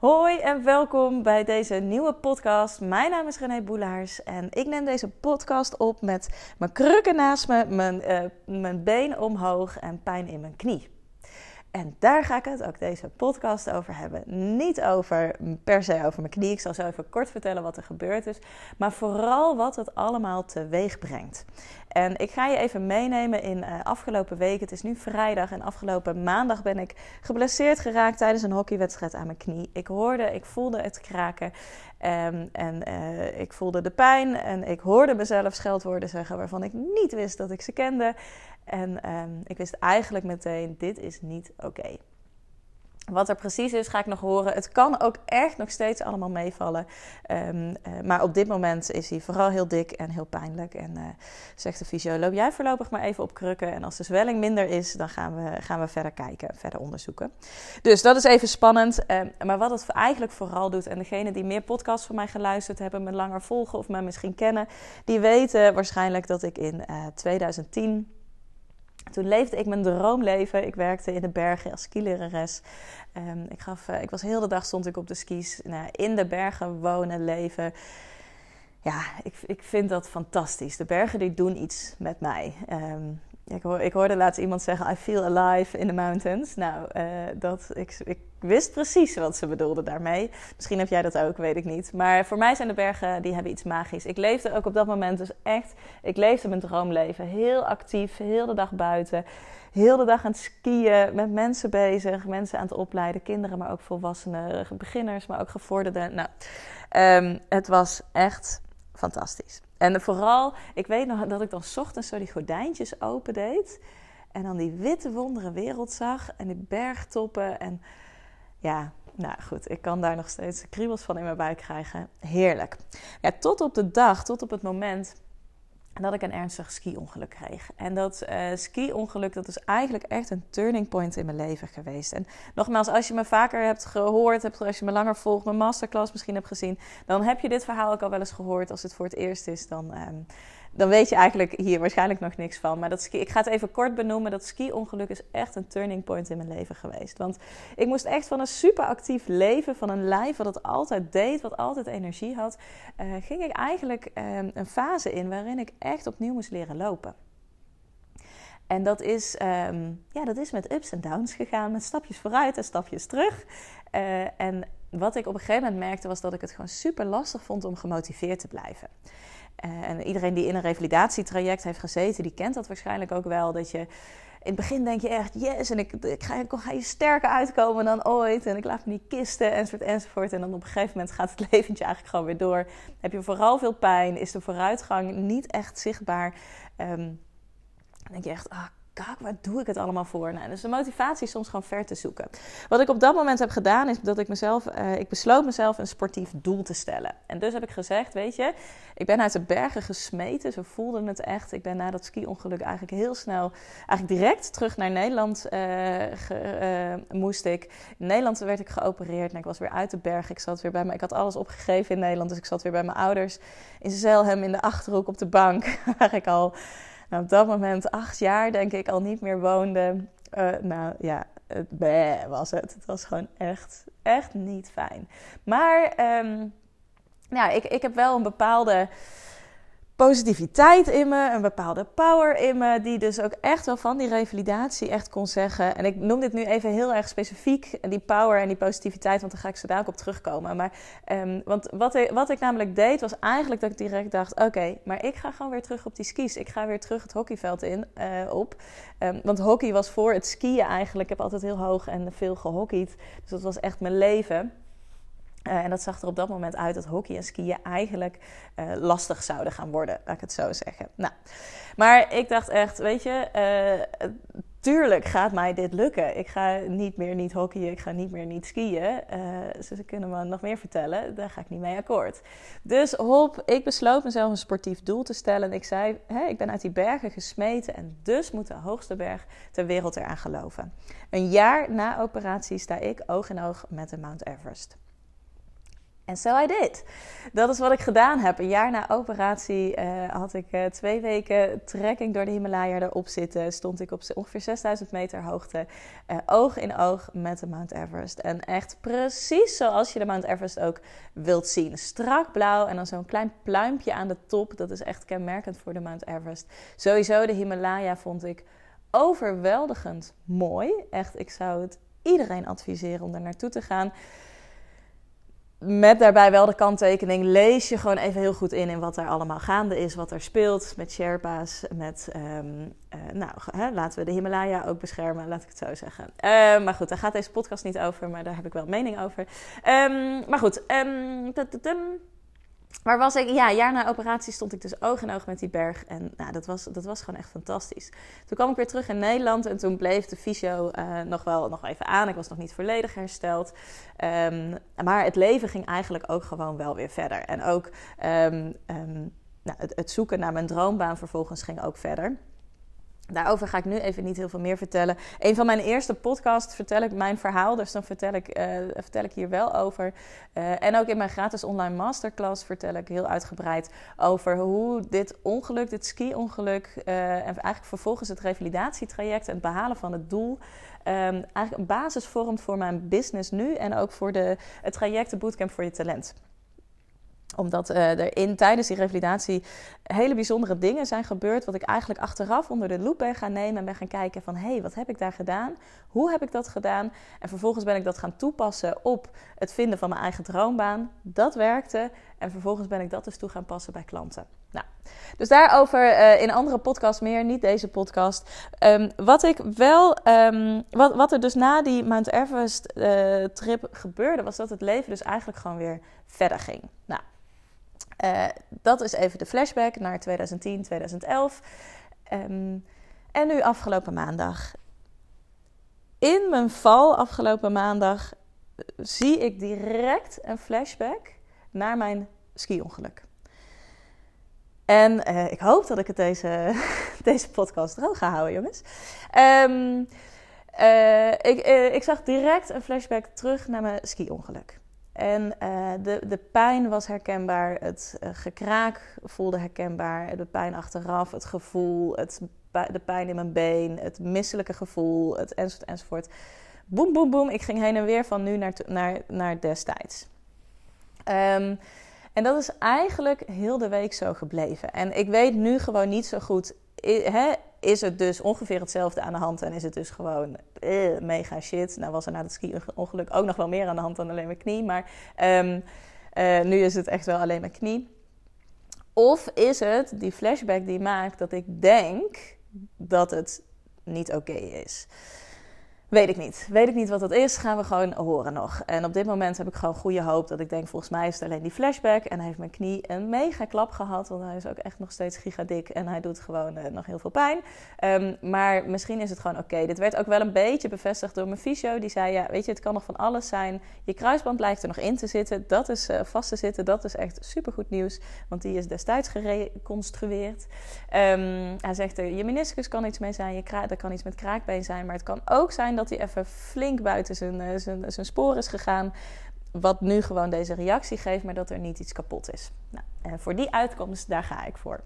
Hoi en welkom bij deze nieuwe podcast. Mijn naam is René Boelaars en ik neem deze podcast op met mijn krukken naast me, mijn, uh, mijn been omhoog en pijn in mijn knie. En daar ga ik het ook deze podcast over hebben. Niet over per se over mijn knie. Ik zal zo even kort vertellen wat er gebeurd is. Maar vooral wat het allemaal teweeg brengt. En ik ga je even meenemen in uh, afgelopen week. Het is nu vrijdag en afgelopen maandag ben ik geblesseerd geraakt tijdens een hockeywedstrijd aan mijn knie. Ik hoorde, ik voelde het kraken um, en uh, ik voelde de pijn en ik hoorde mezelf scheldwoorden zeggen waarvan ik niet wist dat ik ze kende. En um, ik wist eigenlijk meteen, dit is niet oké. Wat er precies is, ga ik nog horen. Het kan ook echt nog steeds allemaal meevallen. Um, uh, maar op dit moment is hij vooral heel dik en heel pijnlijk. En uh, zegt de fysio, loop jij voorlopig maar even op krukken. En als de zwelling minder is, dan gaan we, gaan we verder kijken, verder onderzoeken. Dus dat is even spannend. Uh, maar wat het eigenlijk vooral doet, en degenen die meer podcasts van mij geluisterd hebben, me langer volgen of me misschien kennen, die weten waarschijnlijk dat ik in 2010 toen leefde ik mijn droomleven. Ik werkte in de bergen als skilerares. Um, ik, gaf, uh, ik was heel de dag stond ik op de skis. Nou, in de bergen wonen, leven. Ja, ik, ik vind dat fantastisch. De bergen die doen iets met mij. Um, ik, hoor, ik, hoorde laatst iemand zeggen: I feel alive in the mountains. Nou, uh, dat, ik, ik, wist precies wat ze bedoelde daarmee. Misschien heb jij dat ook, weet ik niet. Maar voor mij zijn de bergen, die hebben iets magisch. Ik leefde ook op dat moment dus echt, ik leefde mijn droomleven. Heel actief, heel de dag buiten. Heel de dag aan het skiën, met mensen bezig, mensen aan het opleiden. Kinderen, maar ook volwassenen, beginners, maar ook gevorderden. Nou, um, het was echt fantastisch. En vooral, ik weet nog dat ik dan ochtends zo die gordijntjes opendeed. En dan die witte wondere wereld zag. En die bergtoppen. En ja, nou goed, ik kan daar nog steeds kriebels van in mijn buik krijgen. Heerlijk. Ja, tot op de dag, tot op het moment dat ik een ernstig ski-ongeluk kreeg. En dat uh, ski-ongeluk, dat is eigenlijk echt een turning point in mijn leven geweest. En nogmaals, als je me vaker hebt gehoord, hebt, als je me langer volgt, mijn masterclass misschien hebt gezien, dan heb je dit verhaal ook al wel eens gehoord. Als het voor het eerst is, dan, um, dan weet je eigenlijk hier waarschijnlijk nog niks van. Maar dat ski, ik ga het even kort benoemen. Dat ski-ongeluk is echt een turning point in mijn leven geweest. Want ik moest echt van een super actief leven, van een lijf wat het altijd deed, wat altijd energie had, uh, ging ik eigenlijk um, een fase in waarin ik echt opnieuw moest leren lopen. En dat is, um, ja, dat is met ups en downs gegaan, met stapjes vooruit en stapjes terug. Uh, en wat ik op een gegeven moment merkte was dat ik het gewoon super lastig vond om gemotiveerd te blijven. Uh, en iedereen die in een revalidatietraject heeft gezeten, die kent dat waarschijnlijk ook wel. Dat je in het begin denk je echt, yes, en ik, ik, ga, ik ga je sterker uitkomen dan ooit. En ik laat me niet kisten, enzovoort, enzovoort. En dan op een gegeven moment gaat het leventje eigenlijk gewoon weer door. Heb je vooral veel pijn, is de vooruitgang niet echt zichtbaar. Um, dan denk je echt, ah, kak, waar doe ik het allemaal voor? Nou, dus de motivatie is soms gewoon ver te zoeken. Wat ik op dat moment heb gedaan, is dat ik mezelf, uh, ik besloot mezelf een sportief doel te stellen. En dus heb ik gezegd, weet je, ik ben uit de bergen gesmeten, zo voelde het echt. Ik ben na dat ski-ongeluk eigenlijk heel snel, eigenlijk direct terug naar Nederland ge, uh, moest ik. In Nederland werd ik geopereerd en ik was weer uit de bergen. Ik zat weer bij me, ik had alles opgegeven in Nederland, dus ik zat weer bij mijn ouders in Zelhem in de Achterhoek op de bank, waar ik al nou, op dat moment acht jaar, denk ik, al niet meer woonde. Uh, nou ja, het was het. Het was gewoon echt, echt niet fijn. Maar ja, ik, ik heb wel een bepaalde positiviteit in me, een bepaalde power in me, die dus ook echt wel van die revalidatie echt kon zeggen. En ik noem dit nu even heel erg specifiek, die power en die positiviteit, want daar ga ik zo dadelijk op terugkomen. Maar, um, want wat ik, wat ik namelijk deed, was eigenlijk dat ik direct dacht, oké, maar ik ga gewoon weer terug op die skis. Ik ga weer terug het hockeyveld in, uh, op. Um, want hockey was voor het skiën eigenlijk. Ik heb altijd heel hoog en veel gehockeyd. Dus dat was echt mijn leven. Uh, en dat zag er op dat moment uit dat hockey en skiën eigenlijk uh, lastig zouden gaan worden, laat ik het zo zeggen. Nou, maar ik dacht echt, weet je, uh, tuurlijk gaat mij dit lukken. Ik ga niet meer niet hockeyen, ik ga niet meer niet skiën. ze kunnen me nog meer vertellen, daar ga ik niet mee akkoord. Dus hop, ik besloot mezelf een sportief doel te stellen. En ik zei, ik ben uit die bergen gesmeten en dus moet de hoogste berg ter wereld eraan geloven. Een jaar na operatie sta ik oog in oog met de Mount Everest. En so I did. Dat is wat ik gedaan heb. Een jaar na operatie uh, had ik uh, twee weken trekking door de Himalaya erop zitten. Stond ik op ongeveer 6000 meter hoogte, uh, oog in oog met de Mount Everest. En echt precies zoals je de Mount Everest ook wilt zien. Strak blauw en dan zo'n klein pluimpje aan de top. Dat is echt kenmerkend voor de Mount Everest. Sowieso de Himalaya vond ik overweldigend mooi. Echt, ik zou het iedereen adviseren om er naartoe te gaan. Met daarbij wel de kanttekening, lees je gewoon even heel goed in in wat er allemaal gaande is, wat er speelt met Sherpa's, met, um, uh, nou, hè, laten we de Himalaya ook beschermen, laat ik het zo zeggen. Uh, maar goed, daar gaat deze podcast niet over, maar daar heb ik wel mening over. Um, maar goed, um, maar was ik, ja, jaar na operatie stond ik dus oog in oog met die berg. En nou, dat, was, dat was gewoon echt fantastisch. Toen kwam ik weer terug in Nederland en toen bleef de fysio uh, nog wel nog even aan. Ik was nog niet volledig hersteld. Um, maar het leven ging eigenlijk ook gewoon wel weer verder. En ook um, um, nou, het, het zoeken naar mijn droombaan vervolgens ging ook verder. Daarover ga ik nu even niet heel veel meer vertellen. Een van mijn eerste podcasts vertel ik mijn verhaal, dus dan vertel ik, uh, vertel ik hier wel over. Uh, en ook in mijn gratis online masterclass vertel ik heel uitgebreid over hoe dit ongeluk, dit ski-ongeluk, uh, en eigenlijk vervolgens het revalidatietraject en het behalen van het doel, um, eigenlijk een basis vormt voor mijn business nu en ook voor de, het traject de Bootcamp voor je talent omdat uh, er in, tijdens die revalidatie hele bijzondere dingen zijn gebeurd. Wat ik eigenlijk achteraf onder de loep ben gaan nemen en ben gaan kijken van... hé, hey, wat heb ik daar gedaan? Hoe heb ik dat gedaan? En vervolgens ben ik dat gaan toepassen op het vinden van mijn eigen droombaan. Dat werkte. En vervolgens ben ik dat dus toe gaan passen bij klanten. Nou, dus daarover uh, in andere podcasts meer, niet deze podcast. Um, wat ik wel, um, wat, wat er dus na die Mount Everest uh, trip gebeurde, was dat het leven dus eigenlijk gewoon weer verder ging. Nou, uh, dat is even de flashback naar 2010, 2011. Um, en nu afgelopen maandag. In mijn val afgelopen maandag zie ik direct een flashback naar mijn ski-ongeluk. En uh, ik hoop dat ik het deze, deze podcast droog ga houden, jongens. Uh, ik, ik zag direct een flashback terug naar mijn ski-ongeluk. En uh, de, de pijn was herkenbaar, het uh, gekraak voelde herkenbaar, de pijn achteraf, het gevoel, het, de pijn in mijn been, het misselijke gevoel, het enzovoort enzovoort. Boem, boem, boem. Ik ging heen en weer van nu naar, naar, naar destijds. Um, en dat is eigenlijk heel de week zo gebleven. En ik weet nu gewoon niet zo goed. Is het dus ongeveer hetzelfde aan de hand en is het dus gewoon uh, mega shit. Nou was er na het ski-ongeluk ook nog wel meer aan de hand dan alleen mijn knie. Maar um, uh, nu is het echt wel alleen mijn knie. Of is het die flashback die maakt dat ik denk dat het niet oké is. Weet ik niet. Weet ik niet wat dat is. Gaan we gewoon horen nog. En op dit moment heb ik gewoon goede hoop dat ik denk, volgens mij is het alleen die flashback. En hij heeft mijn knie een mega klap gehad. Want hij is ook echt nog steeds gigadik. En hij doet gewoon uh, nog heel veel pijn. Um, maar misschien is het gewoon oké. Dit werd ook wel een beetje bevestigd door mijn fysio. Die zei, ja, weet je, het kan nog van alles zijn. Je kruisband blijft er nog in te zitten. Dat is uh, vast te zitten. Dat is echt supergoed nieuws. Want die is destijds gereconstrueerd. Um, hij zegt, er, je meniscus kan iets mee zijn. Je er kan iets met kraakbeen zijn. Maar het kan ook zijn dat hij even flink buiten zijn, eh, zijn, zijn spoor is gegaan. Wat nu gewoon deze reactie geeft, maar dat er niet iets kapot is. Nou, en voor die uitkomst, daar ga ik voor.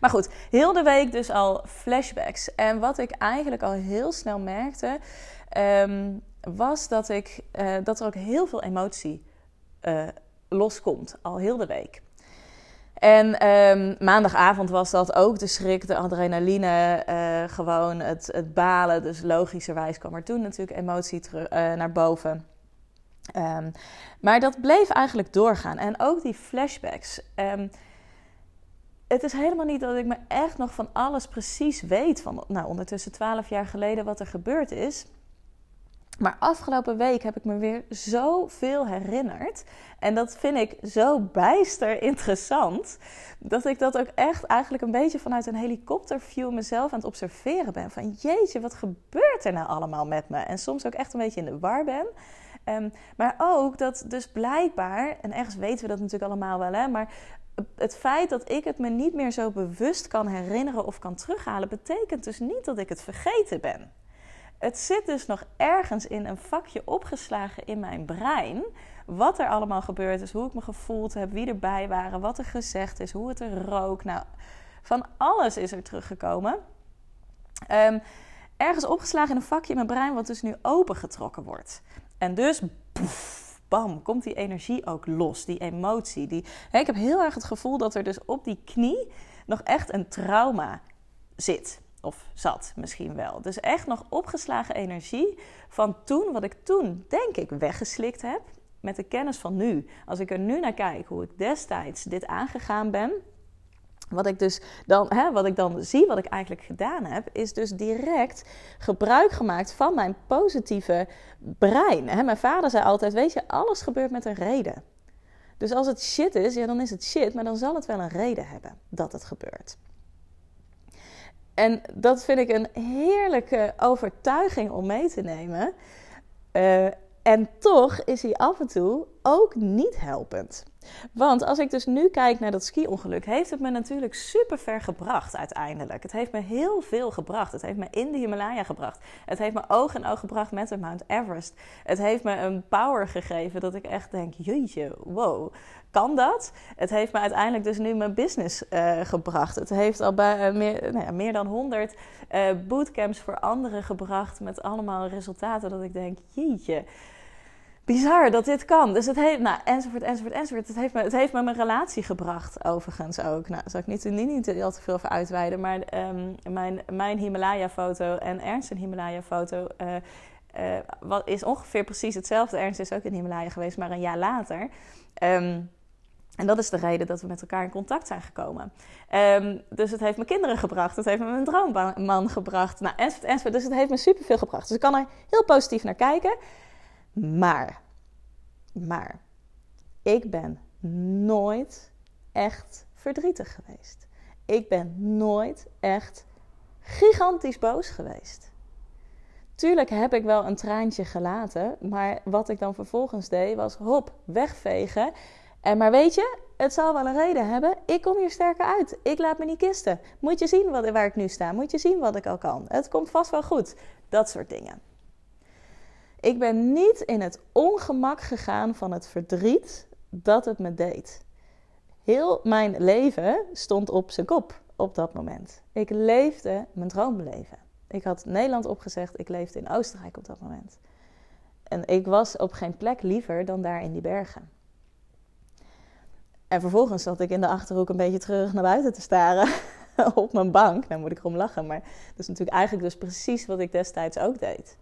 Maar goed, heel de week dus al flashbacks. En wat ik eigenlijk al heel snel merkte, um, was dat, ik, uh, dat er ook heel veel emotie uh, loskomt. Al heel de week. En um, maandagavond was dat ook de schrik, de adrenaline, uh, gewoon het, het, balen. Dus logischerwijs kwam er toen natuurlijk emotie terug, uh, naar boven. Um, maar dat bleef eigenlijk doorgaan. En ook die flashbacks. Um, het is helemaal niet dat ik me echt nog van alles precies weet. Van nou, ondertussen twaalf jaar geleden wat er gebeurd is. Maar afgelopen week heb ik me weer zoveel herinnerd. En dat vind ik zo bijster interessant. Dat ik dat ook echt eigenlijk een beetje vanuit een helikopterview mezelf aan het observeren ben. Van jeetje, wat gebeurt er nou allemaal met me? En soms ook echt een beetje in de war ben. Um, maar ook dat dus blijkbaar, en ergens weten we dat natuurlijk allemaal wel, hè, maar het feit dat ik het me niet meer zo bewust kan herinneren of kan terughalen, betekent dus niet dat ik het vergeten ben. Het zit dus nog ergens in een vakje opgeslagen in mijn brein. Wat er allemaal gebeurd is, hoe ik me gevoeld heb, wie erbij waren, wat er gezegd is, hoe het er rook. Nou, van alles is er teruggekomen. Ehm, ergens opgeslagen in een vakje in mijn brein, wat dus nu opengetrokken wordt. En dus, poef, bam, komt die energie ook los, die emotie. Die, ik heb heel erg het gevoel dat er dus op die knie nog echt een trauma zit. Of zat misschien wel. Dus echt nog opgeslagen energie van toen, wat ik toen denk ik weggeslikt heb. Met de kennis van nu. Als ik er nu naar kijk, hoe ik destijds dit aangegaan ben. Wat ik dus dan, hè, wat ik dan zie, wat ik eigenlijk gedaan heb, is dus direct gebruik gemaakt van mijn positieve brein. Hè, mijn vader zei altijd: Weet je, alles gebeurt met een reden. Dus als het shit is, ja, dan is het shit, maar dan zal het wel een reden hebben dat het gebeurt. En dat vind ik een heerlijke overtuiging om mee te nemen. Uh, en toch is hij af en toe ook niet helpend. Want als ik dus nu kijk naar dat ski-ongeluk, heeft het me natuurlijk super ver gebracht uiteindelijk. Het heeft me heel veel gebracht. Het heeft me in de Himalaya gebracht. Het heeft me oog in oog gebracht met de Mount Everest. Het heeft me een power gegeven dat ik echt denk: jeetje, wow, kan dat? Het heeft me uiteindelijk dus nu mijn business uh, gebracht. Het heeft al bij, uh, meer, nou ja, meer dan 100 uh, eh, bootcamps voor anderen gebracht met allemaal resultaten dat ik denk: jeetje bizar dat dit kan. Dus het heeft, nou, enzovoort, enzovoort, enzovoort. Het heeft me, het heeft me mijn relatie gebracht, overigens ook. Nou, zal ik niet, niet, niet al te veel over uitweiden, maar um, mijn, mijn Himalaya-foto en Ernst Himalaya-foto wat is ongeveer precies hetzelfde. Ernst is ook in Himalaya geweest, maar een jaar later. Um, en dat is de reden dat we met elkaar in contact zijn gekomen. Um, dus het heeft me kinderen gebracht. Het heeft me mijn droomman gebracht. Nou, enzovoort. Dus het heeft me superveel gebracht. Dus ik kan er heel positief naar kijken. Maar, maar, ik ben nooit echt verdrietig geweest. Ik ben nooit echt gigantisch boos geweest. Tuurlijk heb ik wel een traantje gelaten, maar wat ik dan vervolgens deed was hop, wegvegen. En maar weet je, het zal wel een reden hebben. Ik kom hier sterker uit. Ik laat me niet kisten. Moet je zien wat, waar ik nu sta. Moet je zien wat ik al kan. Het komt vast wel goed. Dat soort dingen. Ik ben niet in het ongemak gegaan van het verdriet dat het me deed. Heel mijn leven stond op zijn kop op dat moment. Ik leefde mijn droomleven. Ik had Nederland opgezegd, ik leefde in Oostenrijk op dat moment. En ik was op geen plek liever dan daar in die bergen. En vervolgens zat ik in de achterhoek een beetje terug naar buiten te staren op mijn bank. Nou moet ik erom lachen, maar dat is natuurlijk eigenlijk dus precies wat ik destijds ook deed.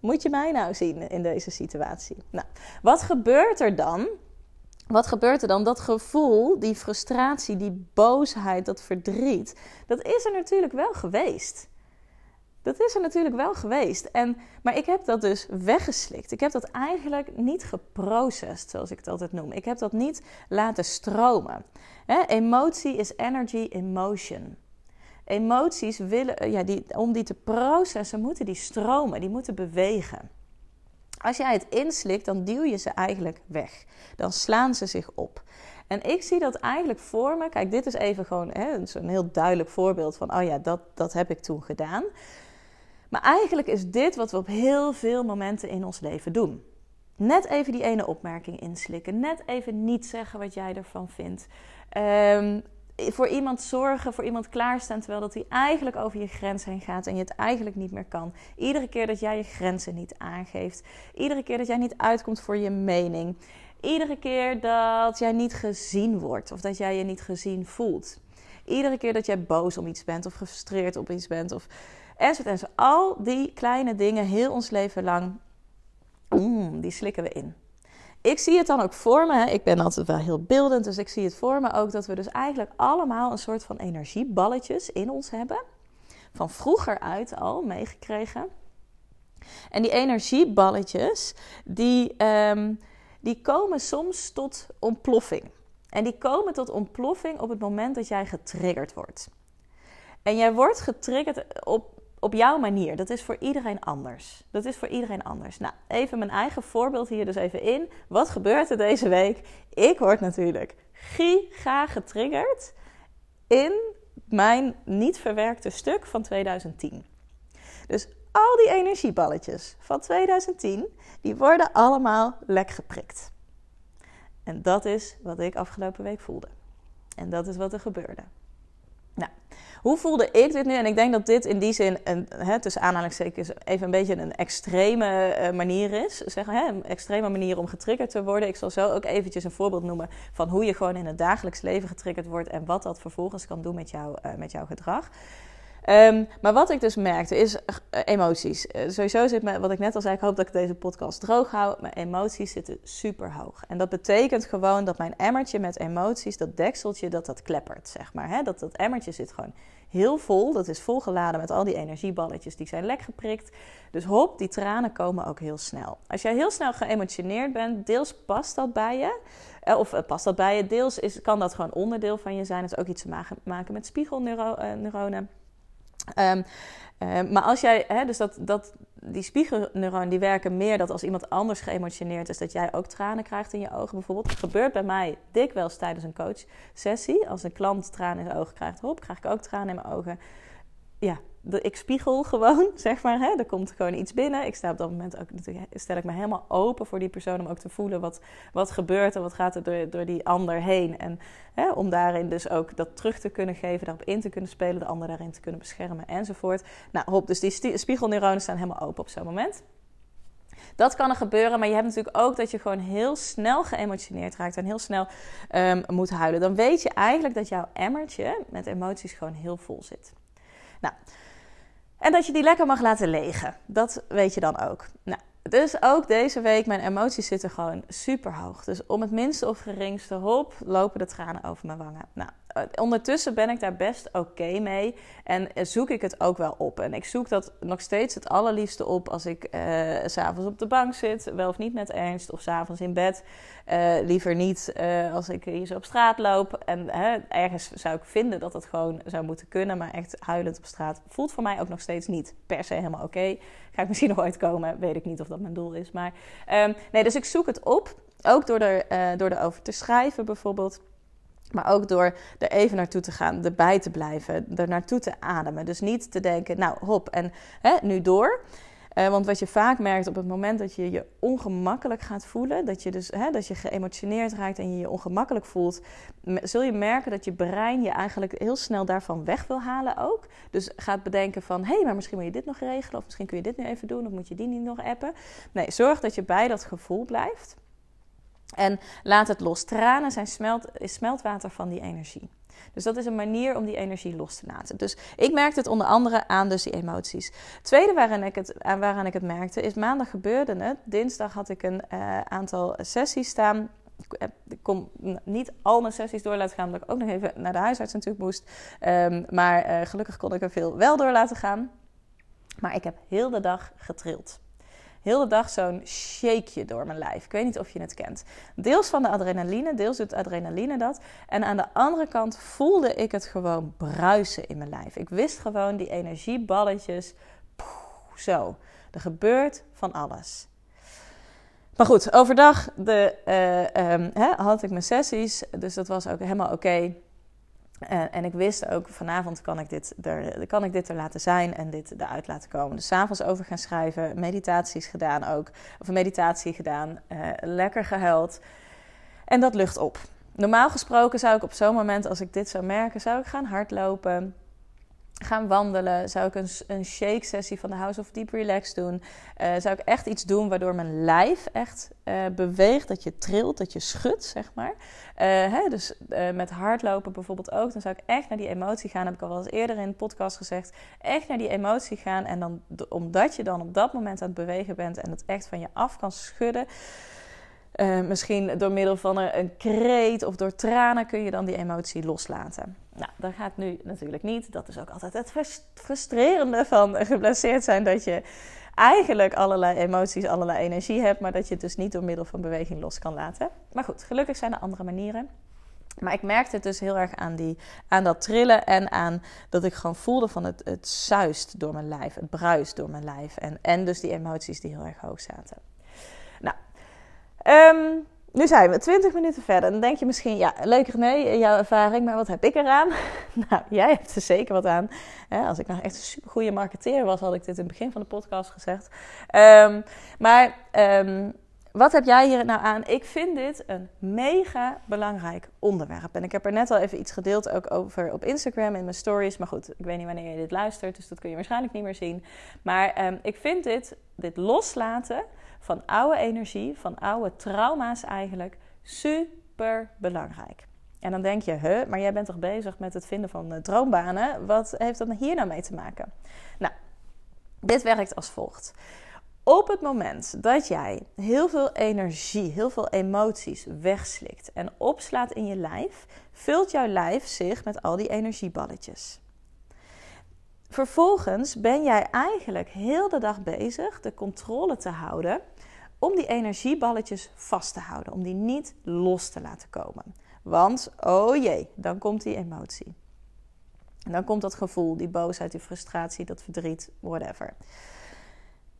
Moet je mij nou zien in deze situatie? Nou, wat gebeurt er dan? Wat gebeurt er dan? Dat gevoel, die frustratie, die boosheid, dat verdriet, dat is er natuurlijk wel geweest. Dat is er natuurlijk wel geweest. En, maar ik heb dat dus weggeslikt. Ik heb dat eigenlijk niet geprocessed, zoals ik het altijd noem. Ik heb dat niet laten stromen. emotie is energy in motion emoties willen, eh, ja, die, om die te processen, moeten die stromen, die moeten bewegen. Als jij het inslikt, dan duw je ze eigenlijk weg. Dan slaan ze zich op. En ik zie dat eigenlijk voor me. Kijk, dit is even gewoon hè, een heel duidelijk voorbeeld van: oh ja, dat, dat heb ik toen gedaan. Maar eigenlijk is dit wat we op heel veel momenten in ons leven doen. Net even die ene opmerking inslikken. Net even niet zeggen wat jij ervan vindt. Um, voor iemand zorgen, voor iemand klaarstaan, terwijl dat hij eigenlijk over je grens heen gaat en je het eigenlijk niet meer kan. Iedere keer dat jij je grenzen niet aangeeft, iedere keer dat jij niet uitkomt voor je mening, iedere keer dat jij niet gezien wordt of dat jij je niet gezien voelt, iedere keer dat jij boos om iets bent of gefrustreerd op iets bent of enzovoort enzovoort. Al die kleine dingen heel ons leven lang, mm, die slikken we in ik zie het dan ook voor me. Ik ben altijd wel heel beeldend, dus ik zie het voor me ook dat we dus eigenlijk allemaal een soort van energieballetjes in ons hebben. Van vroeger uit al meegekregen. En die energieballetjes, die, um, die komen soms tot ontploffing. En die komen tot ontploffing op het moment dat jij getriggerd wordt. En jij wordt getriggerd op op jouw manier. Dat is voor iedereen anders. Dat is voor iedereen anders. Nou, even mijn eigen voorbeeld hier dus even in. Wat gebeurt er deze week? Ik word natuurlijk giga getriggerd in mijn niet verwerkte stuk van 2010. Dus al die energieballetjes van 2010, die worden allemaal lek geprikt. En dat is wat ik afgelopen week voelde. En dat is wat er gebeurde. Nou, hoe voelde ik dit nu? En ik denk dat dit in die zin, een, hè, tussen aanhalingstekens, even een beetje een extreme uh, manier is. Zeg, hè, een extreme manier om getriggerd te worden. Ik zal zo ook eventjes een voorbeeld noemen van hoe je gewoon in het dagelijks leven getriggerd wordt en wat dat vervolgens kan doen met, jou, uh, met jouw gedrag. Um, maar wat ik dus merkte is uh, emoties. Uh, sowieso zit me, wat ik net al zei, ik hoop dat ik deze podcast droog hou. Mijn emoties zitten super hoog. En dat betekent gewoon dat mijn emmertje met emoties, dat dekseltje, dat dat kleppert, zeg maar. Hè? Dat dat emmertje zit gewoon heel vol. Dat is volgeladen met al die energieballetjes die zijn lek geprikt. Dus hop, die tranen komen ook heel snel. Als jij heel snel geëmotioneerd bent, deels past dat bij je. Uh, of past dat bij je, deels is, kan dat gewoon onderdeel van je zijn. Het is ook iets te maken met spiegelneuronen. Um, uh, maar als jij, hè, dus dat, dat, die spiegelneuronen die werken meer dat als iemand anders geëmotioneerd is, dat jij ook tranen krijgt in je ogen bijvoorbeeld. Gebeurt bij mij dikwijls tijdens een coachsessie. Als een klant tranen in zijn ogen krijgt, hop, krijg ik ook tranen in mijn ogen. Ja, ik spiegel gewoon, zeg maar. Hè? Er komt gewoon iets binnen. Ik sta op dat moment ook, stel ik me helemaal open voor die persoon om ook te voelen wat, wat gebeurt en wat gaat er door, door die ander heen. En hè, om daarin dus ook dat terug te kunnen geven, daarop in te kunnen spelen, de ander daarin te kunnen beschermen enzovoort. Nou, hop, dus die spiegelneuronen staan helemaal open op zo'n moment. Dat kan er gebeuren, maar je hebt natuurlijk ook dat je gewoon heel snel geëmotioneerd raakt en heel snel um, moet huilen. Dan weet je eigenlijk dat jouw emmertje met emoties gewoon heel vol zit. Nou, en dat je die lekker mag laten legen. Dat weet je dan ook. Nou, dus ook deze week, mijn emoties zitten gewoon super hoog. Dus om het minste of geringste hop, lopen de tranen over mijn wangen. Nou, ondertussen ben ik daar best oké mee. En zoek ik het ook wel op. En ik zoek dat nog steeds het allerliefste op als ik uh, s'avonds op de bank zit. Wel of niet met ernst. Of s'avonds in bed. Liever niet als ik hier zo op straat loop. En ergens zou ik vinden dat het gewoon zou moeten kunnen. Maar echt huilend op straat voelt voor mij ook nog steeds niet per se helemaal oké. Ga ik misschien nog ooit komen. Weet ik niet of dat mijn doel is. Maar um, nee, dus ik zoek het op. Ook door er, door erover te schrijven bijvoorbeeld. Maar ook door er even naartoe te gaan, erbij te blijven, er naartoe te ademen. Dus niet te denken, nou hop, en hè, nu door. Uh, want wat je vaak merkt op het moment dat je je ongemakkelijk gaat voelen, dat je dus hè, dat je geëmotioneerd raakt en je je ongemakkelijk voelt, zul je merken dat je brein je eigenlijk heel snel daarvan weg wil halen ook. Dus gaat bedenken van, hé, hey, maar misschien moet je dit nog regelen, of misschien kun je dit nu even doen, of moet je die niet nog appen. Nee, zorg dat je bij dat gevoel blijft. En laat het los. Tranen zijn smelt, is smeltwater van die energie. Dus dat is een manier om die energie los te laten. Dus ik merkte het onder andere aan dus die emoties. tweede waarin ik het, waaraan ik het merkte is maandag gebeurde het. Dinsdag had ik een uh, aantal sessies staan. Ik kon niet al mijn sessies door laten gaan, omdat ik ook nog even naar de huisarts natuurlijk moest. Um, maar gelukkig kon ik er veel wel door laten gaan. Maar ik heb heel de dag getrild heel de dag zo'n shakeje door mijn lijf. Ik weet niet of je het kent. Deels van de adrenaline, deels doet adrenaline dat. En aan de andere kant voelde ik het gewoon bruisen in mijn lijf. Ik wist gewoon die energieballetjes. Zo. Er gebeurt van alles. Maar goed, overdag de, um, hè, had ik mijn sessies. Dus dat was ook helemaal oké. Uh, en ik wist ook, vanavond kan ik, dit er, kan ik dit er laten zijn en dit eruit laten komen. Dus s'avonds over gaan schrijven, meditaties gedaan ook. Of meditatie gedaan, uh, lekker gehuild. En dat lucht op. Normaal gesproken zou ik op zo'n moment, als ik dit zou merken, zou ik gaan hardlopen gaan wandelen. Zou ik een, een shake sessie van de House of Deep Relax doen. Uh, zou ik echt iets doen waardoor mijn lijf echt uh, beweegt. Dat je trilt, dat je schudt, zeg maar. Uh, hè, dus met hardlopen bijvoorbeeld ook. Dan zou ik echt naar die emotie gaan. Heb ik al wel eens eerder in de podcast gezegd. Echt naar die emotie gaan. En dan, omdat je dan op dat moment aan het bewegen bent. En het echt van je af kan schudden. Misschien door middel van een, een, kreet of door tranen kun je dan die emotie loslaten. Nou, dat gaat nu natuurlijk niet. Dat is ook altijd het frustrerende van geblesseerd zijn. Dat je eigenlijk allerlei emoties, allerlei energie hebt. Maar dat je het dus niet door middel van beweging los kan laten. Maar goed, gelukkig zijn er andere manieren. Maar ik merkte het dus heel erg aan, die, aan dat trillen en aan dat ik gewoon voelde van het, het zuist door mijn lijf. Het bruist door mijn lijf. En, en dus die emoties die heel erg hoog zaten. Nou, Um, nu zijn we 20 minuten verder. Dan denk je misschien, ja, leuk René, jouw ervaring, maar wat heb ik eraan? nou, jij hebt er zeker wat aan. als ik nou echt een super goede marketeer was, had ik dit in het begin van de podcast gezegd. Ehm, maar ehm, wat heb jij hier nou aan? Ik vind dit een mega belangrijk onderwerp. En ik heb er net al even iets gedeeld ook over op Instagram in mijn stories. Maar goed, ik weet niet wanneer je dit luistert, dus dat kun je waarschijnlijk niet meer zien. Maar ehm, ik vind dit, dit loslaten van oude energie, van oude trauma's eigenlijk, super belangrijk. En dan denk je, huh, maar jij bent toch bezig met het vinden van uh, droombanen? Wat heeft dat hier nou mee te maken? Nou, dit werkt als volgt. Op het moment dat jij heel veel energie, heel veel emoties wegslikt en opslaat in je lijf, vult jouw lijf zich met al die energieballetjes. Vervolgens ben jij eigenlijk heel de dag bezig de controle te houden om die energieballetjes vast te houden, om die niet los te laten komen. Want, oh jee, dan komt die emotie. En dan komt dat gevoel, die boosheid, die frustratie, dat verdriet, whatever.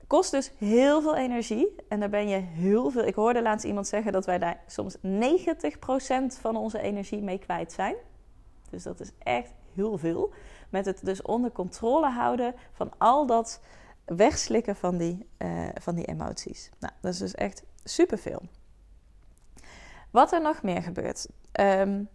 Kost dus heel veel energie en daar ben je heel veel. Ik hoorde laatst iemand zeggen dat wij daar soms 90% van onze energie mee kwijt zijn. Dus dat is echt heel veel. Met het dus onder controle houden van al dat wegslikken van die, uh, van die emoties. Nou, dat is dus echt superveel. Wat er nog meer gebeurt. Um,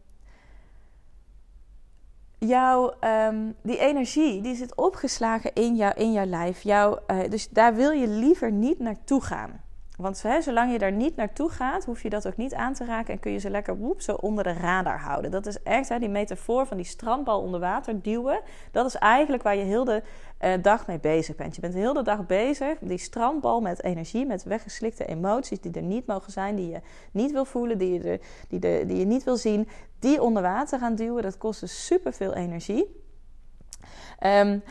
jouw, um, die energie die zit opgeslagen in, jou, in jouw lijf. Jouw, uh, dus daar wil je liever niet naartoe gaan. Want hè, zolang je daar niet naartoe gaat, hoef je dat ook niet aan te raken en kun je ze lekker woep, zo onder de radar houden. Dat is echt die metafoor van die strandbal onder water duwen. Dat is eigenlijk waar je heel de uh, dag mee bezig bent. Je bent de hele dag bezig, die strandbal met energie, met weggeslikte emoties die er niet mogen zijn, die je niet wil voelen, die je, die, de, die je niet wil zien, die onder water gaan duwen. Dat kost dus superveel energie. Um,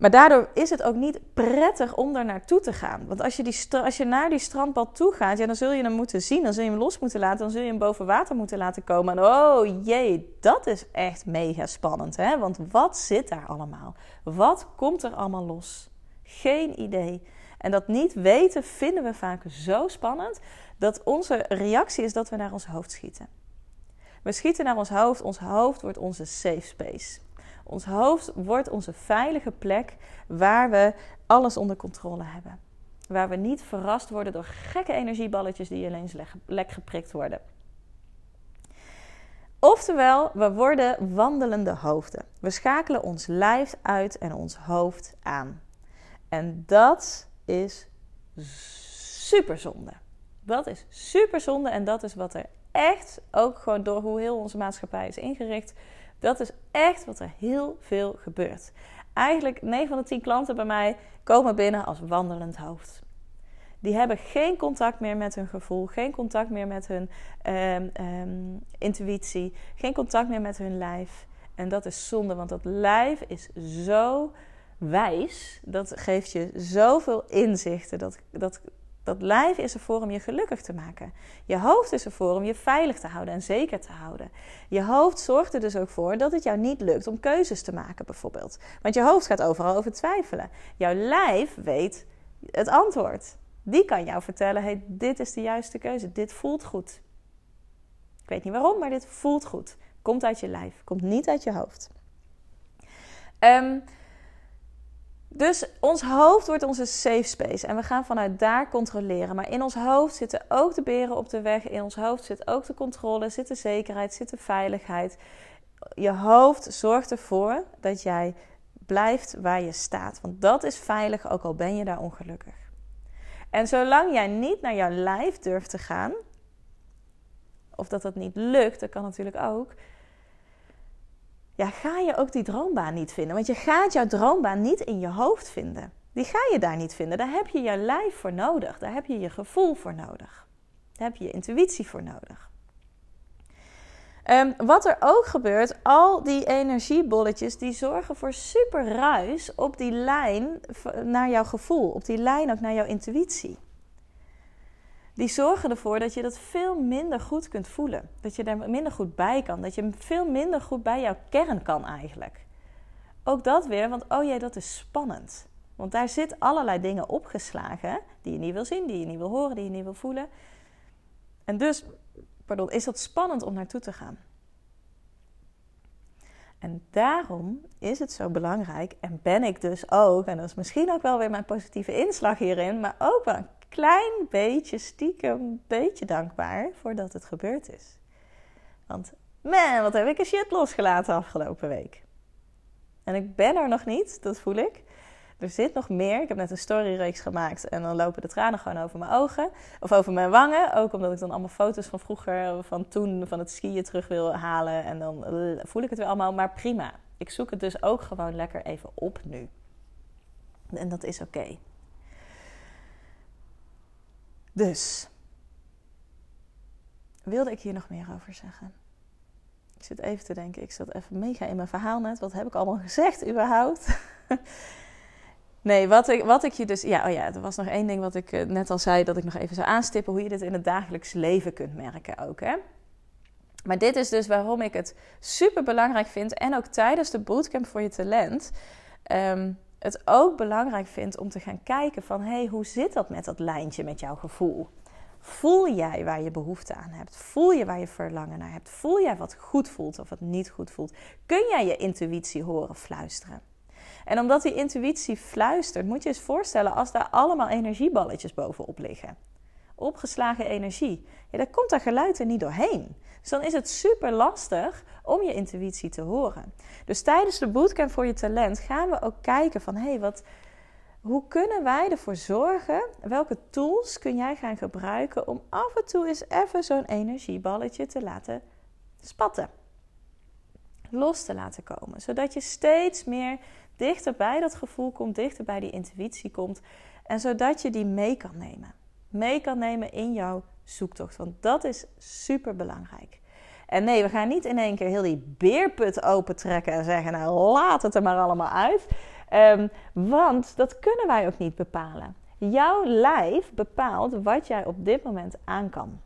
maar daardoor is het ook niet prettig om daar naartoe te gaan. Want als je, die als je naar die strandbal toe gaat, ja, dan zul je hem moeten zien. Dan zul je hem los moeten laten. Dan zul je hem boven water moeten laten komen. En oh jee, dat is echt mega spannend. Hè? Want wat zit daar allemaal? Wat komt er allemaal los? Geen idee. En dat niet weten vinden we vaak zo spannend dat onze reactie is dat we naar ons hoofd schieten. We schieten naar ons hoofd. Ons hoofd wordt onze safe space. Ons hoofd wordt onze veilige plek waar we alles onder controle hebben. Waar we niet verrast worden door gekke energieballetjes die ineens lek geprikt worden. Oftewel, we worden wandelende hoofden. We schakelen ons lijf uit en ons hoofd aan. En dat is superzonde. Dat is superzonde en dat is wat er echt, ook gewoon door hoe heel onze maatschappij is ingericht, dat is echt wat er heel veel gebeurt. Eigenlijk 9 van de 10 klanten bij mij komen binnen als wandelend hoofd. Die hebben geen contact meer met hun gevoel, geen contact meer met hun um, um, intuïtie, geen contact meer met hun lijf. En dat is zonde, want dat lijf is zo wijs. Dat geeft je zoveel inzichten. Dat, dat dat lijf is ervoor om je gelukkig te maken. Je hoofd is ervoor om je veilig te houden en zeker te houden. Je hoofd zorgt er dus ook voor dat het jou niet lukt om keuzes te maken, bijvoorbeeld. Want je hoofd gaat overal over twijfelen. Jouw lijf weet het antwoord. Die kan jou vertellen: hey, dit is de juiste keuze, dit voelt goed. Ik weet niet waarom, maar dit voelt goed. Komt uit je lijf, komt niet uit je hoofd. Um, dus ons hoofd wordt onze safe space en we gaan vanuit daar controleren. Maar in ons hoofd zitten ook de beren op de weg. In ons hoofd zit ook de controle, zit de zekerheid, zit de veiligheid. Je hoofd zorgt ervoor dat jij blijft waar je staat. Want dat is veilig, ook al ben je daar ongelukkig. En zolang jij niet naar jouw lijf durft te gaan, of dat dat niet lukt, dat kan natuurlijk ook ja, ga je ook die droombaan niet vinden. Want je gaat jouw droombaan niet in je hoofd vinden. Die ga je daar niet vinden. Daar heb je je lijf voor nodig. Daar heb je je gevoel voor nodig. Daar heb je je intuïtie voor nodig. Um, wat er ook gebeurt, al die energiebolletjes die zorgen voor super ruis op die lijn naar jouw gevoel, op die lijn ook naar jouw intuïtie die zorgen ervoor dat je dat veel minder goed kunt voelen. Dat je daar minder goed bij kan. Dat je veel minder goed bij jouw kern kan eigenlijk. Ook dat weer, want oh jee, dat is spannend. Want daar zit allerlei dingen opgeslagen die je niet wil zien, die je niet wil horen, die je niet wil voelen. En dus, pardon, is dat spannend om naartoe te gaan. En daarom is het zo belangrijk, en ben ik dus ook, en dat is misschien ook wel weer mijn positieve inslag hierin, maar ook wel klein beetje stiekem, beetje dankbaar voordat het gebeurd is. Want man, wat heb ik een shit losgelaten afgelopen week. En ik ben er nog niet, dat voel ik. Er zit nog meer. Ik heb net een storyreeks gemaakt en dan lopen de tranen gewoon over mijn ogen. Of over mijn wangen. Ook omdat ik dan allemaal foto's van vroeger, van toen, van het skiën terug wil halen. En dan eh, voel ik het weer allemaal. Maar prima. Ik zoek het dus ook gewoon lekker even op nu. En dat is oké. Dus, wilde ik hier nog meer over zeggen? Ik zit even te denken, ik zat even mega in mijn verhaal net. Wat heb ik allemaal gezegd überhaupt? nee, wat ik, wat ik je dus... Ja, oh ja, er was nog één ding wat ik eh, net al zei... dat ik nog even zou aanstippen... hoe je dit in het dagelijks leven kunt merken ook, hè? Maar dit is dus waarom ik het super belangrijk vind... en ook tijdens de bootcamp voor je talent... Um, het ook belangrijk vind om te gaan kijken van... hé, hey, hoe zit dat met dat lijntje met jouw gevoel? Voel jij waar je behoefte aan hebt? Voel je waar je verlangen naar hebt? Voel jij wat goed voelt of wat niet goed voelt? Kun jij je intuïtie horen fluisteren? En omdat die intuïtie fluistert, moet je eens voorstellen als daar allemaal energieballetjes bovenop liggen. Opgeslagen energie. Ja, daar komt dat geluid er niet doorheen. Dus dan is het super lastig om je intuïtie te horen. Dus tijdens de bootcamp voor je talent gaan we ook kijken van hé, hey, wat, hoe kunnen wij ervoor zorgen? Welke tools kun jij gaan gebruiken om af en toe eens even zo'n energieballetje te laten spatten? Los te laten komen. Zodat je steeds meer dichter bij dat gevoel komt, dichter bij die intuïtie komt. En zodat je die mee kan nemen. Mee kan nemen in jouw zoektocht. Want dat is super belangrijk. En nee, we gaan niet in één keer heel die beerput opentrekken en zeggen: Nou, laat het er maar allemaal uit. Um, want dat kunnen wij ook niet bepalen. Jouw lijf bepaalt wat jij op dit moment aan kan.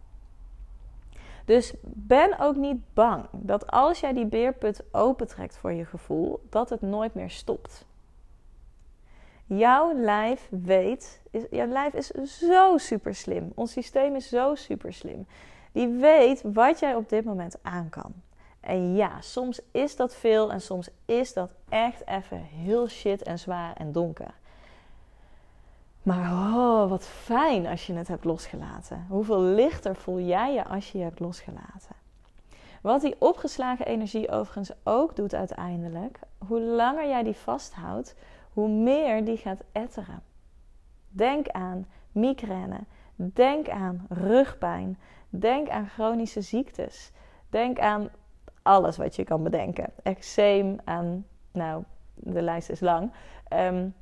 Dus ben ook niet bang dat als jij die beerput opentrekt voor je gevoel, dat het nooit meer stopt. Jouw lijf weet, is, jouw lijf is zo super slim. Ons systeem is zo super slim. Die weet wat jij op dit moment aan kan. En ja, soms is dat veel en soms is dat echt even heel shit en zwaar en donker. Maar oh, wat fijn als je het hebt losgelaten. Hoeveel lichter voel jij je als je je hebt losgelaten? Wat die opgeslagen energie overigens ook doet uiteindelijk, hoe langer jij die vasthoudt, hoe meer die gaat etteren. Denk aan migraine, denk aan rugpijn, denk aan chronische ziektes, denk aan alles wat je kan bedenken. Eczeem aan, nou, de lijst is lang. Um,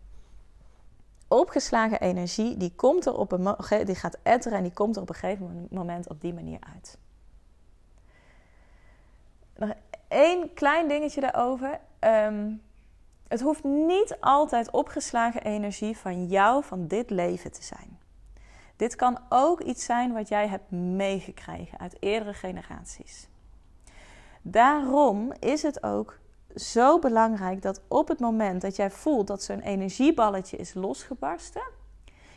opgeslagen energie, die, komt er op een, die gaat etteren en die komt er op een gegeven moment op die manier uit. Nog één klein dingetje daarover. Um, het hoeft niet altijd opgeslagen energie van jou, van dit leven te zijn. Dit kan ook iets zijn wat jij hebt meegekregen uit eerdere generaties. Daarom is het ook zo belangrijk dat op het moment dat jij voelt dat zo'n energieballetje is losgebarsten,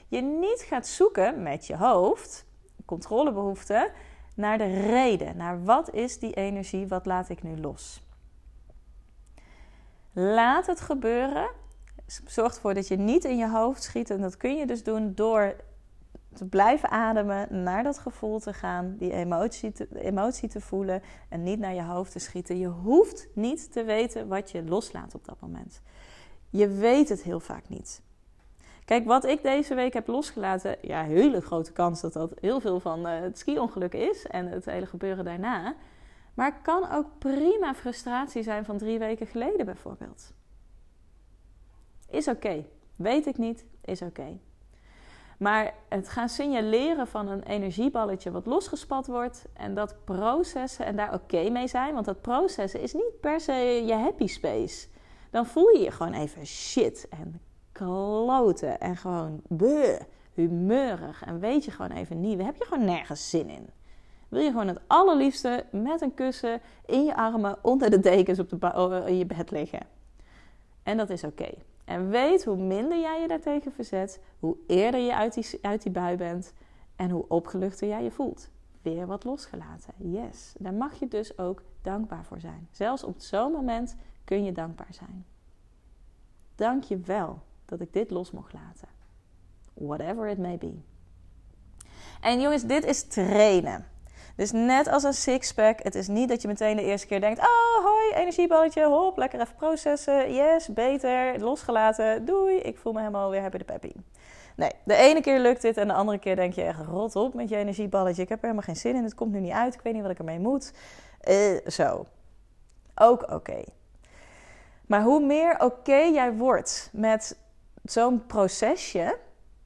je niet gaat zoeken met je hoofd, controlebehoefte, naar de reden, naar wat is die energie, wat laat ik nu los. Laat het gebeuren. Zorg ervoor dat je niet in je hoofd schiet. En dat kun je dus doen door te blijven ademen, naar dat gevoel te gaan, die emotie te, emotie te voelen en niet naar je hoofd te schieten. Je hoeft niet te weten wat je loslaat op dat moment. Je weet het heel vaak niet. Kijk, wat ik deze week heb losgelaten, ja, hele grote kans dat dat heel veel van uh, het ski-ongeluk is en het hele gebeuren daarna. Maar het kan ook prima frustratie zijn van drie weken geleden bijvoorbeeld. Is oké. Weet ik niet, is oké. Maar het gaan signaleren van een energieballetje wat losgespat wordt en dat processen en daar oké mee zijn, want dat processen is niet per se je happy space. Dan voel je je gewoon even shit en kloten en gewoon bleh, humeurig en weet je gewoon even niet, heb je gewoon nergens zin in. Wil je gewoon het allerliefste met een kussen in je armen onder de dekens op de in je bed liggen. En dat is oké. En weet hoe minder jij je daartegen verzet, hoe eerder je uit die, uit die bui bent en hoe opgeluchter jij je voelt. weer wat losgelaten. Yes, daar mag je dus ook dankbaar voor zijn. Zelfs op zo'n moment kun je dankbaar zijn. Dank je wel dat ik dit los mocht laten. Whatever it may be. En jongens, dit is trainen. Dus net als een sixpack, het is niet dat je meteen de eerste keer denkt: Oh, hoi, energieballetje, hop, lekker even processen. Yes, beter, losgelaten, doei, ik voel me helemaal weer happy de peppy. Nee, de ene keer lukt dit en de andere keer denk je echt rot op met je energieballetje. Ik heb er helemaal geen zin in, het komt nu niet uit, ik weet niet wat ik ermee moet. Uh, zo, ook oké. Maar hoe meer oké jij wordt met zo'n procesje,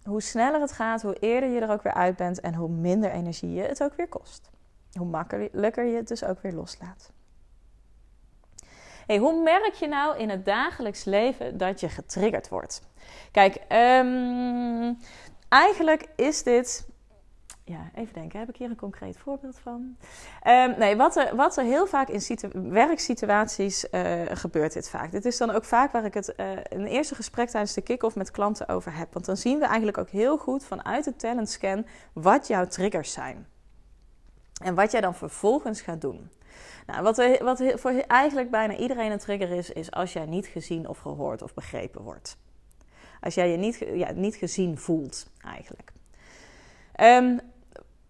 hoe sneller het gaat, hoe eerder je er ook weer uit bent en hoe minder energie je het ook weer kost. Hoe makkelijker je het dus ook weer loslaat. Hey, hoe merk je nou in het dagelijks leven dat je getriggerd wordt? Kijk, um, eigenlijk is dit ja, even denken, heb ik hier een concreet voorbeeld van? Um, nee, wat er, wat er heel vaak in werksituaties uh, gebeurt, dit vaak. Dit is dan ook vaak waar ik het uh, een eerste gesprek tijdens de kick-off met klanten over heb. Want dan zien we eigenlijk ook heel goed vanuit de talent scan wat jouw triggers zijn. En wat jij dan vervolgens gaat doen. Nou, wat, wat voor eigenlijk bijna iedereen een trigger is, is als jij niet gezien of gehoord of begrepen wordt. Als jij je niet, ja, niet gezien voelt, eigenlijk. Um,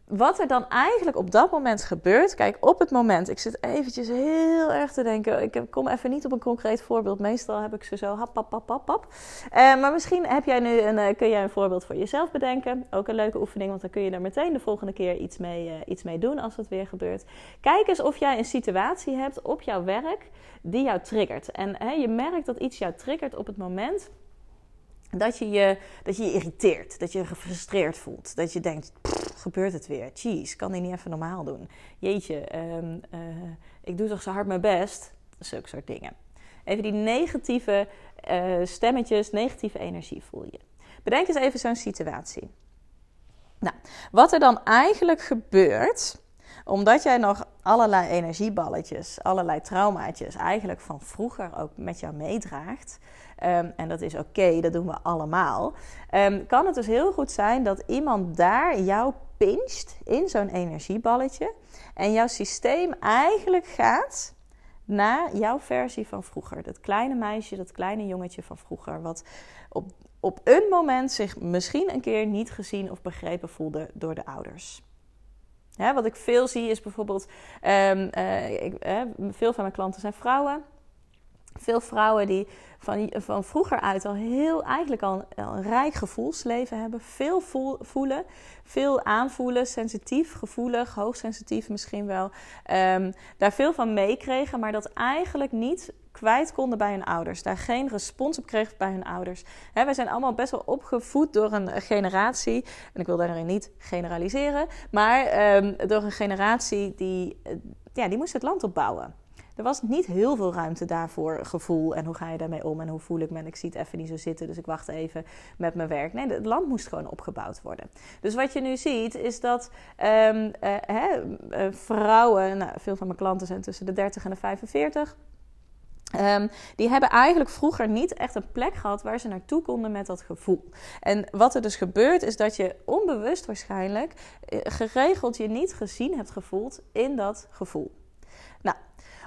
wat er dan eigenlijk op dat moment gebeurt. Kijk, op het moment, ik zit eventjes heel erg te denken. Ik kom even niet op een concreet voorbeeld. Meestal heb ik ze zo hap, pap, pap, pap. Uh, maar misschien heb jij nu een, uh, kun jij een voorbeeld voor jezelf bedenken. Ook een leuke oefening, want dan kun je er meteen de volgende keer iets mee, uh, iets mee doen als het weer gebeurt. Kijk eens of jij een situatie hebt op jouw werk die jou triggert. En je merkt dat iets jou triggert op het moment dat je je, dat je, je irriteert, dat je je gefrustreerd voelt. Dat je denkt, gebeurt het weer? Jeez, kan die niet even normaal doen? Jeetje, um, uh, ik doe toch zo hard mijn best? Zulke soort dingen. Even die negatieve uh, stemmetjes, negatieve energie voel je. Bedenk eens even zo'n situatie. Nou, wat er dan eigenlijk gebeurt, omdat jij nog allerlei energieballetjes, allerlei traumaatjes eigenlijk van vroeger ook met jou meedraagt, um, en dat is oké, dat doen we allemaal, um, kan het dus heel goed zijn dat iemand daar jou pincht in zo'n energieballetje en jouw systeem eigenlijk gaat naar jouw versie van vroeger. Dat kleine meisje, dat kleine jongetje van vroeger, wat op, op een moment zich misschien een keer niet gezien of begrepen voelde door de ouders. wat ik veel zie is bijvoorbeeld, um, uh, ik, veel van mijn klanten zijn vrouwen. Veel vrouwen die van, van vroeger uit al heel, eigenlijk al een, rijk gevoelsleven hebben. Veel voelen, veel aanvoelen, sensitief, gevoelig, hoogsensitief misschien wel. Um, daar veel van meekregen, maar dat eigenlijk niet kwijt konden bij hun ouders. Daar geen respons op kregen bij hun ouders. He, wij zijn allemaal best wel opgevoed door een generatie. En ik wil daarin niet generaliseren. Maar um, door een generatie die, eh, ja, die moest het land opbouwen er was niet heel veel ruimte daarvoor gevoel. En hoe ga je daarmee om en hoe voel ik me? En ik zie het even niet zo zitten, dus ik wacht even met mijn werk. Nee, het land moest gewoon opgebouwd worden. Dus wat je nu ziet is dat um, uh, hè, uh, vrouwen, nou, veel van mijn klanten zijn tussen de 30 en de 45. Um, die hebben eigenlijk vroeger niet echt een plek gehad waar ze naartoe konden met dat gevoel. En wat er dus gebeurt, is dat je onbewust waarschijnlijk eh, geregeld je niet gezien hebt gevoeld in dat gevoel.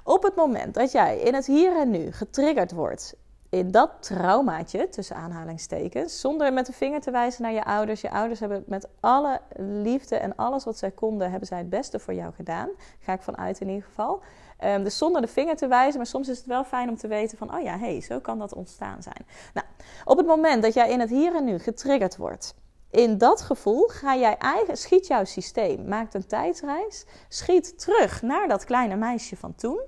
Op het moment dat jij in het hier en nu getriggerd wordt in dat traumaatje, tussen aanhalingstekens, zonder met de vinger te wijzen naar je ouders. Je ouders hebben met alle liefde en alles wat zij konden, hebben zij het beste voor jou gedaan. Ga ik vanuit in ieder geval. Um, dus zonder de vinger te wijzen, maar soms is het wel fijn om te weten van, oh ja, hé, hey, zo kan dat ontstaan zijn. Nou, op het moment dat jij in het hier en nu getriggerd wordt, in dat gevoel ga jij eigen, schiet jouw systeem, maakt een tijdsreis, schiet terug naar dat kleine meisje van toen.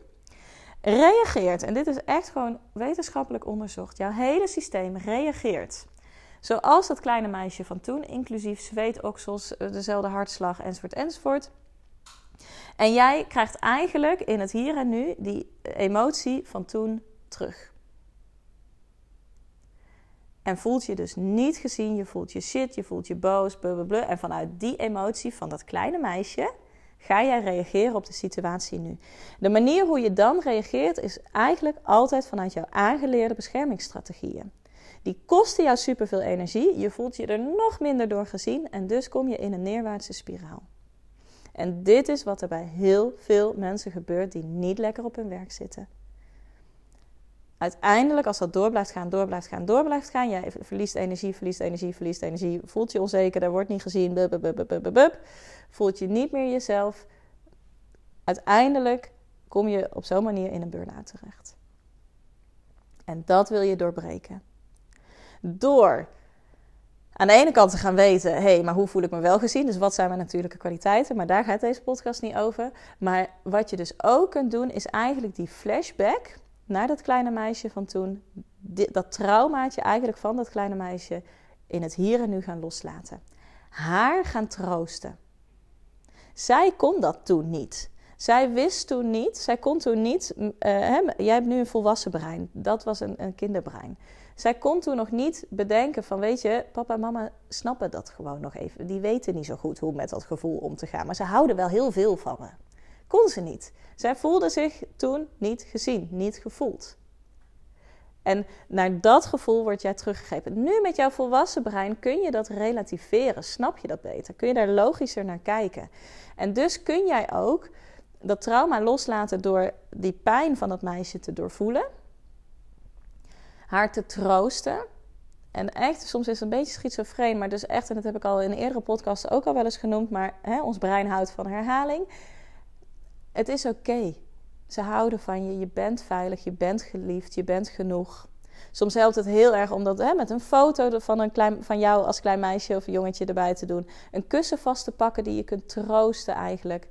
Reageert, en dit is echt gewoon wetenschappelijk onderzocht, jouw hele systeem reageert. Zoals dat kleine meisje van toen, inclusief zweetoksels, eh, dezelfde hartslag enzovoort enzovoort. En jij krijgt eigenlijk in het hier en nu die emotie van toen terug. En voelt je dus niet gezien, je voelt je shit, je voelt je boos, blablabla. En vanuit die emotie van dat kleine meisje ga jij reageren op de situatie nu. De manier hoe je dan reageert is eigenlijk altijd vanuit jouw aangeleerde beschermingsstrategieën. Die kosten jou superveel energie, je voelt je er nog minder door gezien en dus kom je in een neerwaartse spiraal. En dit is wat er bij heel veel mensen gebeurt die niet lekker op hun werk zitten. Uiteindelijk, als dat door blijft gaan, door blijft gaan, door blijft gaan, jij verliest energie, verliest energie, verliest energie, voelt je onzeker, daar wordt niet gezien, bub, bub, bub, bub, voelt je niet meer jezelf. Uiteindelijk kom je op zo'n manier in een burn-out terecht. En dat wil je doorbreken. Door aan de ene kant te gaan weten, hé, hey, maar hoe voel ik me wel gezien? Dus wat zijn mijn natuurlijke kwaliteiten? Maar daar gaat deze podcast niet over. Maar wat je dus ook kunt doen, is eigenlijk die flashback naar dat kleine meisje van toen, dat traumaatje eigenlijk van dat kleine meisje in het hier en nu gaan loslaten. Haar gaan troosten. Zij kon dat toen niet. Zij wist toen niet, zij kon toen niet, uh, hè, jij hebt nu een volwassen brein, dat was een, een kinderbrein. Zij kon toen nog niet bedenken van, weet je, papa en mama snappen dat gewoon nog even. Die weten niet zo goed hoe met dat gevoel om te gaan, maar ze houden wel heel veel van me. Kon ze niet. Zij voelde zich toen niet gezien, niet gevoeld. En naar dat gevoel word jij teruggegrepen. Nu met jouw volwassen brein kun je dat relativeren. Snap je dat beter? Kun je daar logischer naar kijken? En dus kun jij ook dat trauma loslaten door die pijn van dat meisje te doorvoelen. Haar te troosten. En echt, soms is het een beetje schizofreen, maar dus echt, en dat heb ik al in eerdere podcasts ook al wel eens genoemd, maar hè, ons brein houdt van herhaling. Het is oké. Ze houden van je, je bent veilig, je bent geliefd, je bent genoeg. Soms helpt het heel erg om dat hè, met een foto van, een klein, van jou als klein meisje of jongetje erbij te doen. Een kussen vast te pakken die je kunt troosten eigenlijk.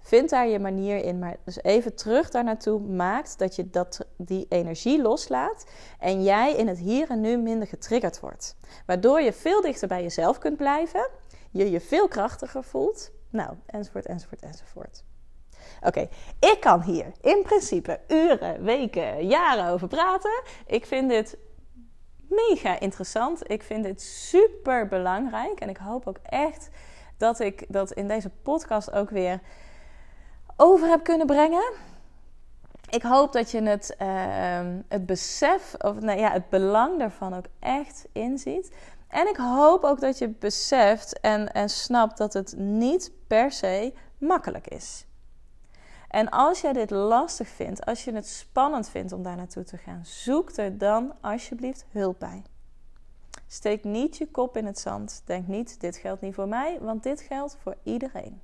Vind daar je manier in. Maar dus even terug daar naartoe maakt dat je dat, die energie loslaat. En jij in het hier en nu minder getriggerd wordt. Waardoor je veel dichter bij jezelf kunt blijven. Je je veel krachtiger voelt. Nou, enzovoort, enzovoort, enzovoort. Oké, ik kan hier in principe uren, weken, jaren over praten. Ik vind dit mega interessant. Ik vind dit super belangrijk. En ik hoop ook echt dat ik dat in deze podcast ook weer over heb kunnen brengen. Ik hoop dat je het, uh, het besef, of nou ja, het belang daarvan ook echt inziet. En ik hoop ook dat je beseft en, en snapt dat het niet per se makkelijk is. En als jij dit lastig vindt, als je het spannend vindt om daar naartoe te gaan, zoek er dan alsjeblieft hulp bij. Steek niet je kop in het zand. Denk niet, dit geldt niet voor mij, want dit geldt voor iedereen.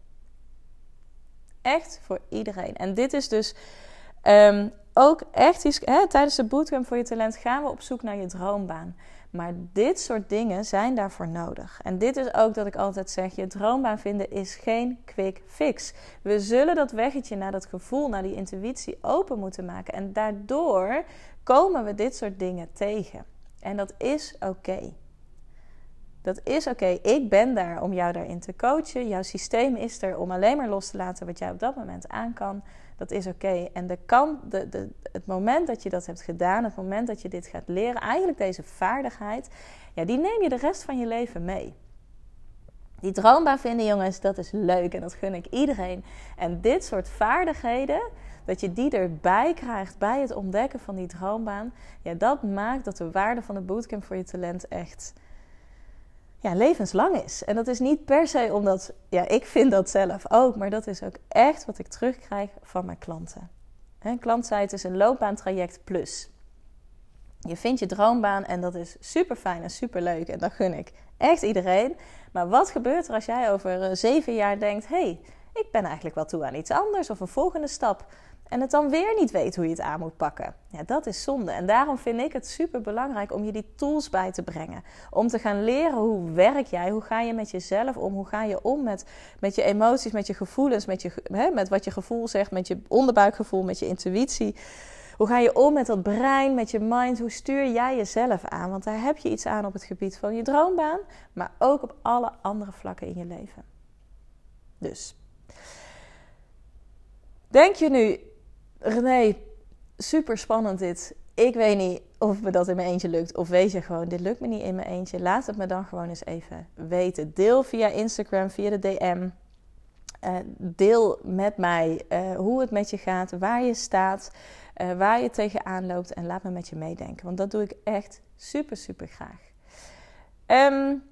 Echt voor iedereen. En dit is dus um, ook echt iets. Hè, tijdens de bootcamp voor je talent gaan we op zoek naar je droombaan. Maar dit soort dingen zijn daarvoor nodig. En dit is ook dat ik altijd zeg: je droombaan vinden is geen quick fix. We zullen dat weggetje naar dat gevoel, naar die intuïtie open moeten maken. En daardoor komen we dit soort dingen tegen. En dat is oké. Dat is oké. Ik ben daar om jou daarin te coachen. Jouw systeem is er om alleen maar los te laten wat jij op dat moment aan kan. Dat is oké. En de kan, de, de, het moment dat je dat hebt gedaan, het moment dat je dit gaat leren, eigenlijk deze vaardigheid, ja, die neem je de rest van je leven mee. Die droombaan vinden, jongens, dat is leuk en dat gun ik iedereen. En dit soort vaardigheden, dat je die erbij krijgt bij het ontdekken van die droombaan, ja, dat maakt dat de waarde van de bootcamp voor je talent echt ja, levenslang is. En dat is niet per se omdat, ja, ik vind dat zelf ook, maar dat is ook echt wat ik terugkrijg van mijn klanten. Een klant is een loopbaantraject plus. Je vindt je droombaan en dat is super fijn en super leuk en dat gun ik echt iedereen. Maar wat gebeurt er als jij over eh, zeven jaar denkt: hé, hey, ik ben eigenlijk wel toe aan iets anders of een volgende stap? En het dan weer niet weet hoe je het aan moet pakken. Ja, dat is zonde. En daarom vind ik het super belangrijk om je die tools bij te brengen. Om te gaan leren hoe werk jij, hoe ga je met jezelf om, hoe ga je om met, met je emoties, met je gevoelens, met, je, hè, met wat je gevoel zegt, met je onderbuikgevoel, met je intuïtie. Hoe ga je om met dat brein, met je mind? Hoe stuur jij jezelf aan? Want daar heb je iets aan op het gebied van je droombaan, maar ook op alle andere vlakken in je leven. Dus. Denk je nu, René, super spannend dit. Ik weet niet of me dat in mijn eentje lukt. Of weet je gewoon, dit lukt me niet in mijn eentje. Laat het me dan gewoon eens even weten. Deel via Instagram, via de DM. Eh, deel met mij uh, hoe het met je gaat, waar je staat, uh, waar je tegenaan loopt. En laat me met je meedenken. Want dat doe ik echt super, super graag. Um,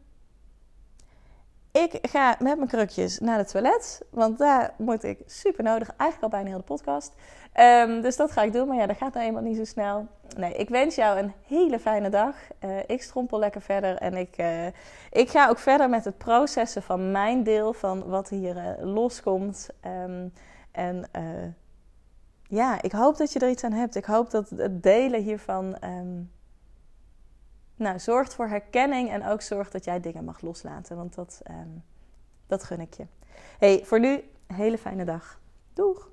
ik ga met mijn krukjes naar het toilet. Want daar moet ik super nodig. Eigenlijk al bijna heel de podcast. Ehm, dus dat ga ik doen. Maar ja, dat gaat nou eenmaal niet zo snel. Nee, ik wens jou een hele fijne dag. Uh, ik strompel lekker verder. En ik, uh, ik ga ook verder met het processen van mijn deel. Van wat hier uh, loskomt. Um, en ja, ik hoop dat je er iets aan hebt. Ik hoop dat het delen hiervan... Um, nou, zorgt voor herkenning en ook zorgt dat jij dingen mag loslaten. Want dat, um, dat gun ik je. Hey, voor nu, hele fijne dag. Doeg!